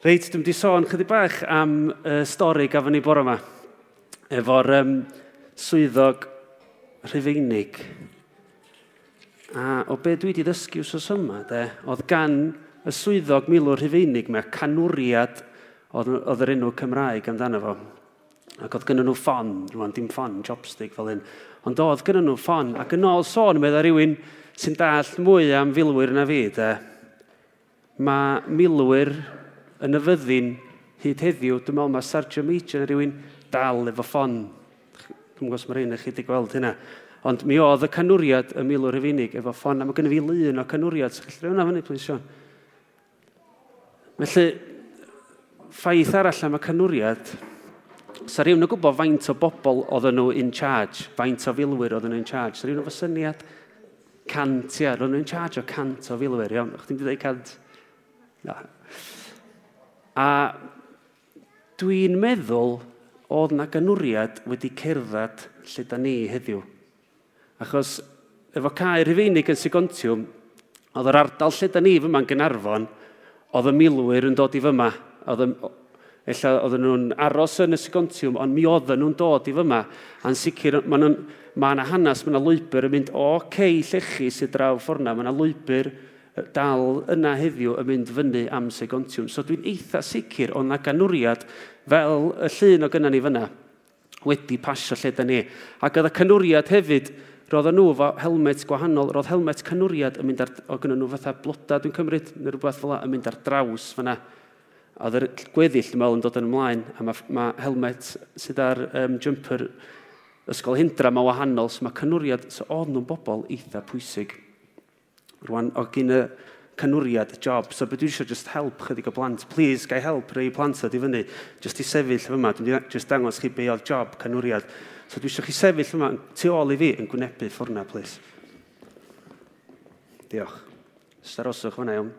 Reit, dwi'n di sôn chydig bach am y uh, stori gafon ni bore yma efo'r um, swyddog rhufeinig. A o be dwi wedi ddysgu wrth yma, de, oedd gan y swyddog milwr rhufeinig mae canwriad oedd, oedd yr enw Cymraeg amdano fo. Ac oedd gynnyn nhw ffon, rwan dim ffon, chopstick fel hyn. Ond oedd gynnyn nhw ffon, ac yn ôl sôn, meddwl rhywun sy'n dall mwy am filwyr na fi, de, mae milwyr yn y fyddin hyd heddiw, dwi'n meddwl mae Sergio Major rhywun dal efo ffon. Dwi'n gwybod mae rhywun eich chi wedi gweld hynna. Ond mi oedd y canwriad y milwr Rufeinig efo ffon, a mae gennym fi lun o canwriad. Sa'ch gallu hwnna fyny, please, Sean? Felly, ffaith arall am y canwriad, sa rhywun yn gwybod faint o bobl oedd nhw in charge, faint o filwyr oedd nhw in charge. Sa rhywun efo syniad cant, ia, roedden nhw in charge o cant o filwyr, iawn. Chdi'n dweud cant? Na. A dwi'n meddwl oedd na ganwriad wedi cerdded lle da ni heddiw. Achos efo cae Rhufeinig yn Sigontiwm, oedd yr ardal lle da ni fyma'n Gynarfon, oedd y milwyr yn dod i fyma. Oedd Ella oedden nhw'n aros yn y Sigontiwm, ond mi oedden nhw'n dod i fyma. A'n sicr, mae yna ma hanes, mae yna lwybr yn mynd o cei llechi sydd draw fforna. Mae yna lwybr dal yna heddiw yn mynd fyny am segontiwm. So dwi'n eitha sicr o'n ganwriad fel y llun o gynna ni fyna wedi pasio lle da ni. Ac oedd y canwriad hefyd, roedd nhw fo helmet gwahanol, roedd helmet canwriad yn mynd ar, o gynnu nhw fatha bloda, dwi'n cymryd, neu rhywbeth fel yn mynd ar draws fyna. Oedd yr gweddill, dwi'n meddwl, yn dod yn ymlaen, a mae, mae helmet sydd ar um, jumper ysgol hindra mae wahanol, so mae canwriad, so oedd nhw'n bobl eitha pwysig rwan, o gyn y canwriad, y job. So, beth dwi eisiau just help chydig o blant. Please, gai help rei plant ydi fyny. Just i sefyll yma. Dwi'n just dangos chi be oedd job, canwriad. So, dwi eisiau chi sefyll yma tu ôl i fi yn gwynebu ffwrna, please. Diolch. Staroswch fyna iawn.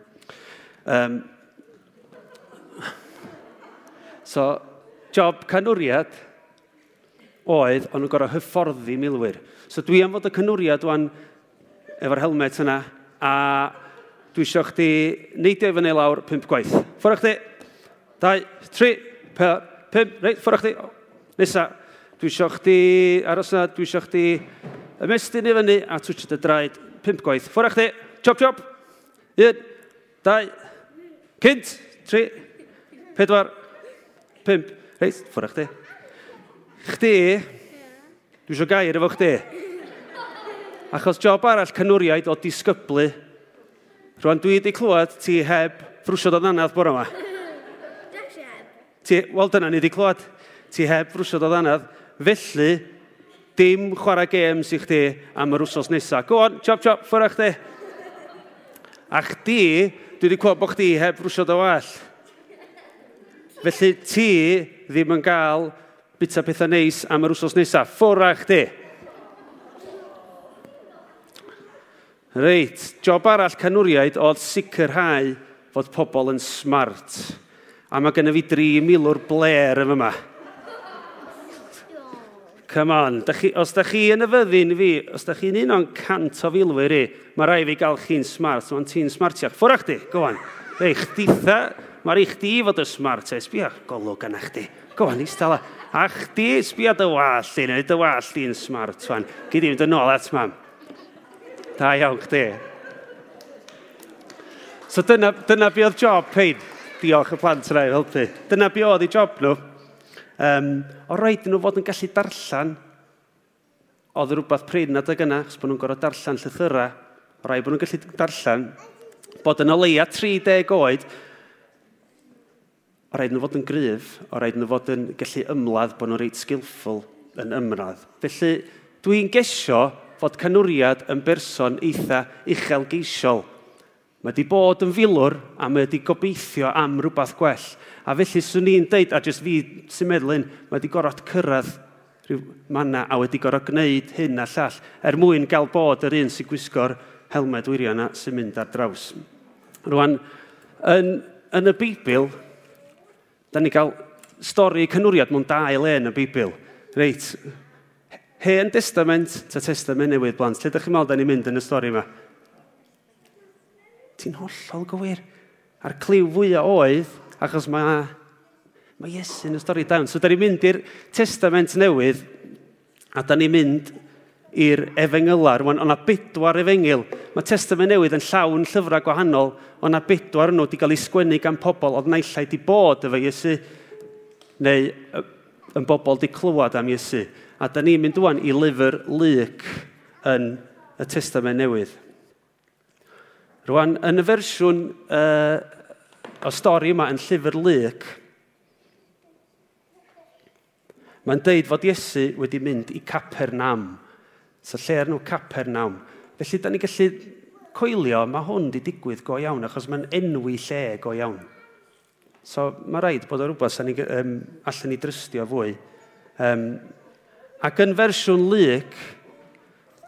Um, so, job canwriad oedd o'n nhw'n gorau hyfforddi milwyr. So dwi am fod y canwriad wan efo'r helmet yna a dwi eisiau chdi neidio i fyny lawr pimp gwaith. Ffwrdd chdi. Dau, tri, pimp. Reit, ffwrdd chdi. Nesa. Dwi eisiau chdi, aros yna, dwi eisiau chdi ymestyn i fyny a twtio dy draed pimp gwaith. Ffwrdd chdi. Chop, chop. Un, dau, cynt, tri, pedwar, pimp. Reit, ffwrdd chdi. Chdi, dwi eisiau gair efo chdi. Achos job arall canwriaid o disgyblu. Rwan dwi wedi clywed ti heb frwsio dod anad bore yma. Ti, wel dyna ni wedi clywed. Ti heb frwsio dod anad. Felly, dim chwarae games i chdi am yr wsos nesaf. Go on, chop chop, ffwrra chdi. A chdi, dwi wedi clywed bod chdi heb frwsio dod well. Felly ti ddim yn cael bita pethau neis am yr wsos nesaf. Ffwrra chdi. Reit, job arall canwriaid oedd sicrhau fod pobl yn smart. A mae gennym fi dri milwr bler yn yma. Come on, da chi, os da chi yn y fyddin fi, os da chi'n un o'n cant o filwyr i, mae rai fi gael chi'n smart, mae'n ti'n smartiach. Ffwrach chdi, go on. Rei, chditha, mae rei chdi fod y smart, e, sbia golwg yna chdi. Go on, istala. A chdi, sbia dy wall i, neu dy wall i'n smart, fan. Gyd i'n dod yn ôl at mam. Da iawn chdi. So dyna, dyna be oedd job pein. Diolch y plant yna i helpu. Dyna be oedd ei job nhw. Um, o roed nhw fod yn gallu darllen oedd rhywbeth prin adeg yna, chos bod nhw'n gorfod darllen llythyrau, o rai bod nhw'n gallu darllen, bod yn o leia 30 oed, o rhaid nhw fod yn gryf, o rhaid nhw fod yn gallu ymladd bod nhw'n reit skillful yn ymradd. Felly, dwi'n gesio fod canwriad yn berson eitha uchelgeisiol. Mae wedi bod yn filwr a mae wedi gobeithio am rhywbeth gwell. A felly swn i'n deud, a jyst fi sy'n meddwl, mae wedi gorfod cyrraedd rhyw manna a wedi gorfod gwneud hyn a llall er mwyn gael bod yr un sy'n gwisgo'r helmed wirio yna sy'n mynd ar draws. Rwan, yn, yn y Beibl, da ni gael stori canwriad mewn dau le yn y Beibl. Reit, Hen Testament, ta Testament newydd blant. Lle ydych chi'n meddwl da ni'n mynd yn y stori yma? Ti'n hollol gywir. A'r cliw fwyaf oedd, achos mae, mae Iesu yn y stori dawn. So da ni'n mynd i'r Testament newydd, a da ni'n mynd i'r efengyla. Rwan, o'na bedwar efengyl. Mae testament newydd yn llawn llyfrau gwahanol. O'na bedwar nhw wedi cael ei sgwennu gan pobl oedd naillai di bod efo Iesu neu yn bobl di clywed am Iesu. A da ni'n mynd dwan i lyfr Luc yn y testament newydd. Rwan, yn y fersiwn uh, o stori yma yn llyfr Luc, mae'n deud fod Iesu wedi mynd i Capernam. So lle ar nhw Capernam. Felly, da ni gallu coelio, mae hwn wedi digwydd go iawn, achos mae'n enwi lle go iawn. So, mae rhaid bod o rhywbeth sy'n ni, um, allan ni drystio fwy. Um, Ac yn fersiwn lyc,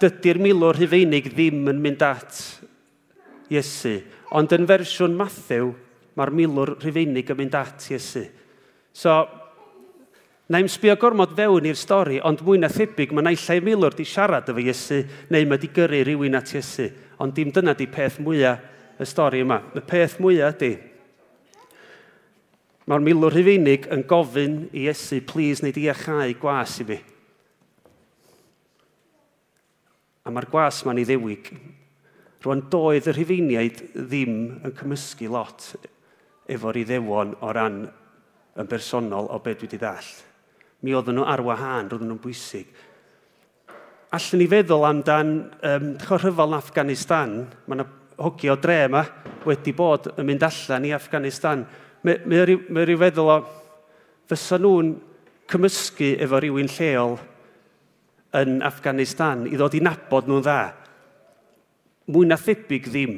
dydy'r milwr hyfeinig ddim yn mynd at Iesu. Ond yn fersiwn Matthew, mae'r milwr rhufeinig yn mynd at Iesu. So, na i'n sbio gormod fewn i'r stori, ond mwy na thebyg, mae naillai milwr di siarad efo Iesu, neu mae di gyrru rhywun at Iesu. Ond dim dyna di peth mwyaf y stori yma. Y peth mwyaf ydy, mae'r milwr rhufeinig yn gofyn i Iesu, please, neu di achau gwas i fi. a mae'r gwas ma'n ei ddewig. Rwan doedd y rhufeiniaid ddim yn cymysgu lot efo'r iddewon o ran yn bersonol o beth dwi wedi ddall. Mi oedden nhw ar wahân, roedden nhw'n bwysig. Allwn ni feddwl amdan um, rhyfel yn Afghanistan, mae yna hogi o dre yma wedi bod yn mynd allan i Afghanistan. Mae rhyw feddwl o fysa nhw'n cymysgu efo rhywun lleol yn Afghanistan i ddod i nabod nhw'n dda. Mwy na thebyg ddim.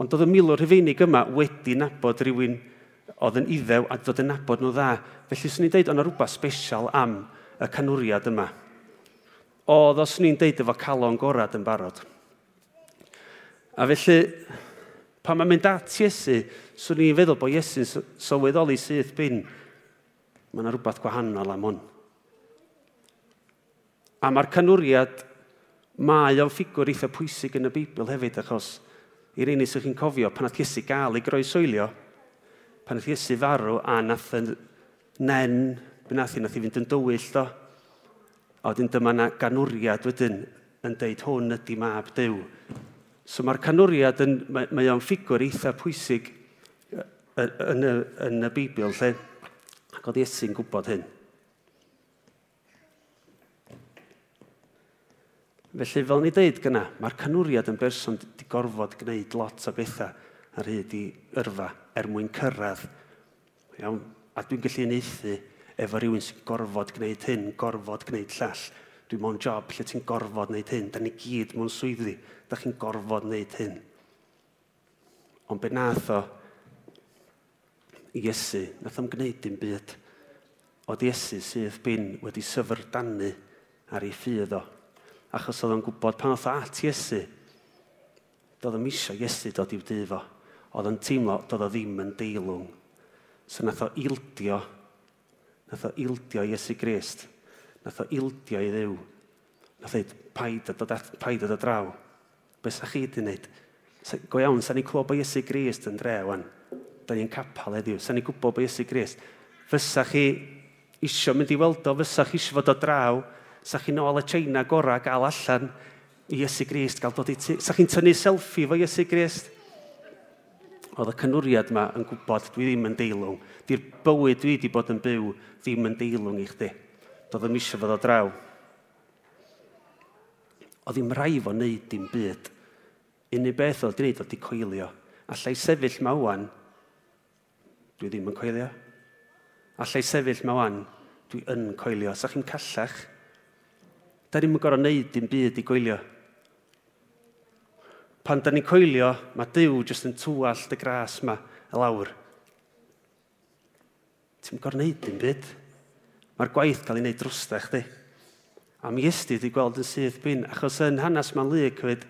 Ond oedd y milwr hyfeinig yma wedi nabod rhywun oedd yn iddew a ddod yn nabod nhw'n dda. Felly, swn i'n deud, o'na rhywbeth special am y canwriad yma. Oedd os ni'n deud efo calon gorad yn barod. A felly, pan mae'n mynd at Iesu, swn i'n feddwl bod Iesu'n sylweddoli syth bin, mae yna rhywbeth gwahanol am hwn. A mae'r canwriad, mae o'n ffigwr eitha pwysig yn y Beibl hefyd, achos i'r un sy'ch chi'n cofio, pan oedd Iesu gael ei groesoelio, pan oedd Iesu farw a nath yn nen, be nath i nath i fynd yn dywyll, do. A wedyn dyma na ganwriad wedyn yn deud hwn ydy mab dew. So mae'r canwriad yn, mae, mae o'n ffigwr eitha pwysig yn y, yn y Beibl lle. Ac oedd Iesu'n gwybod hyn. Felly, fel ni dweud gyna, mae'r canwriad yn berson wedi gorfod gwneud lot o bethau ar hyd i yrfa er mwyn cyrraedd. Iawn, a dwi'n gallu uneithu efo rhywun sy'n gorfod gwneud hyn, gorfod gwneud llall. Dwi'n mewn job lle ti'n gorfod gwneud hyn. Da ni gyd mewn swyddi. Da chi'n gorfod gwneud hyn. Ond be nath o Iesu, nath o'n gwneud dim byd. Oedd Iesu sydd bin wedi syfrdanu ar ei ffydd o achos oedd o'n gwybod pan oedd at Iesu, doedd o'n misio Iesu dod i'w dyfo. Oedd o'n teimlo, doedd o ddim yn deilwng. So nath o ildio, nath o ildio Iesu Grist. Nath o ildio i ddew. Nath o ddeud, paid o dod, at, paid o dod draw. Be sa chi di wneud? Go iawn, sa'n ni'n clywed bod Iesu Grist yn dre, wan. Da ni'n capal heddiw. Sa'n ni'n gwybod bod Iesu Grist. Fysa chi isio mynd i weld o, fysa chi isio fod o draw, sa chi'n ôl y China gorau gael allan i Iesu Grist, gael dod i ti. Sa chi'n tynnu selfie fo Iesu Grist? Oedd y cynwriad yma yn gwybod, dwi ddim yn deilwng. Di'r bywyd dwi wedi bod yn byw ddim yn deilwng i chdi. Doedd yn eisiau fod o draw. Oedd ddim rhaid fo wneud dim byd. Unig beth oedd wneud oedd i coelio. Allai sefyll ma wan, dwi ddim yn coelio. Allai sefyll ma wan, dwi yn coelio. Sa chi'n callach, Da ni'n gorau wneud dim byd i gwylio. Pan da ni'n coelio, mae Dyw jyst yn tŵall dy gras yma y lawr. Ti'n gorau wneud dim byd. Mae'r gwaith cael ei wneud drwsta chdi. A mi Iesu wedi gweld yn syth bin, achos yn hanes mae'n lyg hefyd,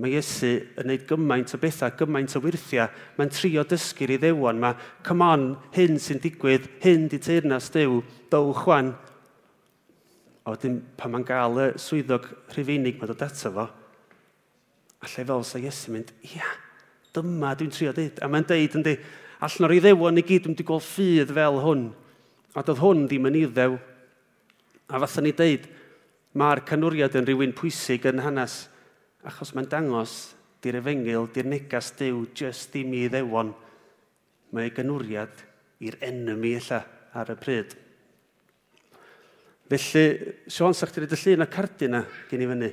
mae Iesu yn gwneud gymaint o bethau, gymaint o wirthiau. Mae'n trio dysgu'r i ddewon. Mae, come on, hyn sy'n digwydd, hyn di teirnas Dyw, dowch wan, A wedyn, pan mae'n gael y swyddog rhufeinig mae'n dod ato fo, a lle fel sa Iesu mynd, ia, dyma dwi'n trio dweud. A mae'n deud, yndi, allan o'r iddewon i gyd, dwi'n wedi gweld ffydd fel hwn. A doedd hwn ddim yn iddew. A fatha ni deud, mae'r canwriad yn rhywun pwysig yn hanes, achos mae'n dangos di'r efengil, di'r negas diw, just dim i ddewon. Mae ei ganwriad i'r enemy illa ar y pryd. Felly, Sion, sa'ch ti'n edrych llun y cardyn na gen i fyny.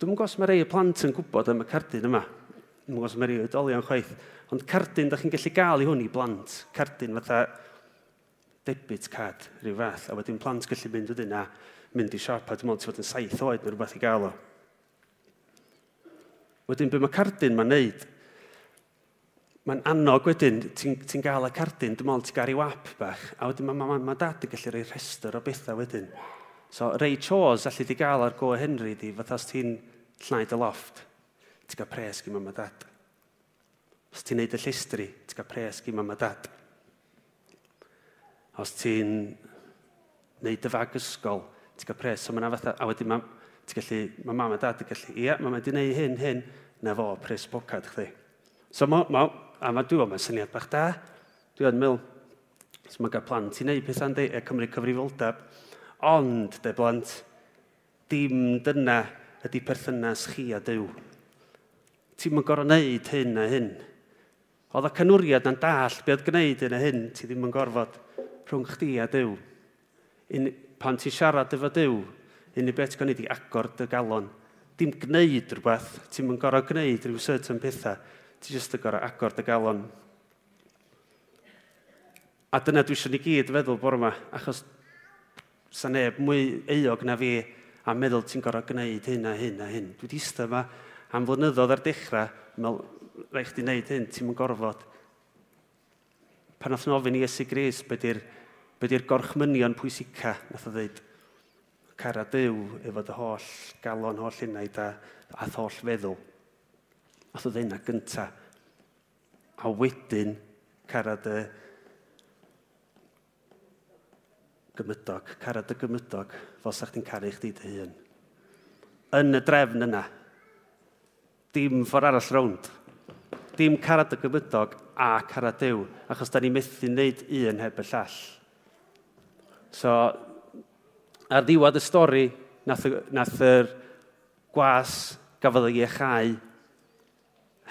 Dwi'n gwybod os mae rei y plant yn gwybod am y cardyn yma. Dwi'n gwybod os mae rei oedolion chwaith. Ond cardyn, da chi'n gallu gael i hwn i blant. Cardyn fatha debit card, rhyw fath. A wedyn plant gallu mynd wedyn a mynd i siop. A Dwi'n meddwl, fod yn saith oed neu rhywbeth i gael o. Wedyn, be mae cardyn mae'n neud mae'n annog wedyn, ti'n ti, gael y cardyn, dwi'n meddwl ti'n gael rhyw app bach, a wedyn mae ma, ma, ma dad yn gallu rhoi rhestr o bethau wedyn. So, rei chores allu di gael ar go Henry di, fatha os ti'n llaid y loft, ti'n cael pres gym mam a dad. Os ti'n neud y llistri, ti'n cael pres gym mam a dad. Os ti'n neud y fag ysgol, ti'n cael pres. So, mae fatha, a wedyn mae gallu, mae mam a dad yn gallu, ia, mae wedi neud hyn, hyn, na fo, pres bocad chdi. So, mae ma, A mae dwi'n meddwl, syniad bach da. Dwi'n meddwl, so mae gael plant i wneud pethau'n di, e Cymru cyfrifoldeb. Ond, de blant, dim dyna ydy perthynas chi a Dyw. Ti'n mynd gorfod wneud hyn a hyn. Oedd y canwriad na'n dall be oedd gwneud hyn a hyn, ti ddim yn gorfod rhwng chdi a Dyw. Un, pan ti'n siarad efo Dyw, unig beth gwneud i agor dy galon. Dim gwneud rhywbeth, ti'n mynd gorfod gwneud rhyw certain pethau ti jyst yn gorau agor dy galon. A dyna dwi eisiau ni gyd feddwl bore yma, achos sa neb mwy eog na fi a meddwl ti'n gorau gwneud hyn a hyn a hyn. Dwi wedi eistedd yma am flynyddoedd ar dechrau, meddwl, rhaid chdi wneud hyn, ti'n mynd gorfod. Pan nath ofyn i Esu Gris, be di'r be gorchmynion pwysica, nath o ddeud, cara dyw efo dy holl galon, holl unaid a, a holl feddwl. Oedd oedd hynna gynta. A wedyn, carad y gymydog, carad y gymydog, fel sa'ch chi'n caru chdi dy hun. Yn y drefn yna, dim ffordd arall rownd. Dim carad y gymydog a carad dew, achos da ni methu wneud un heb y llall. So, ar ddiwedd y stori, nath, nath yr gwas gafodd ei echau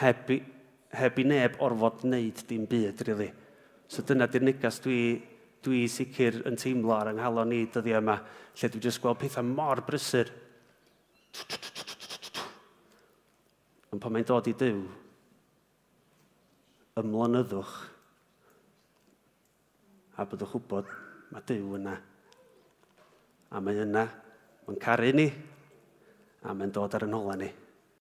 heb, heb i neb orfod wneud dim byd, really. So dyna di'r negas dwi, dwi sicr yn teimlo ar ynghalon ni dyddi yma, lle dwi jyst gweld pethau mor brysur. Ond pan mae'n dod i dyw, ymlonyddwch a byddwch wybod mae dyw yna. A mae yna, mae'n caru ni, a mae'n dod ar yn hola ni.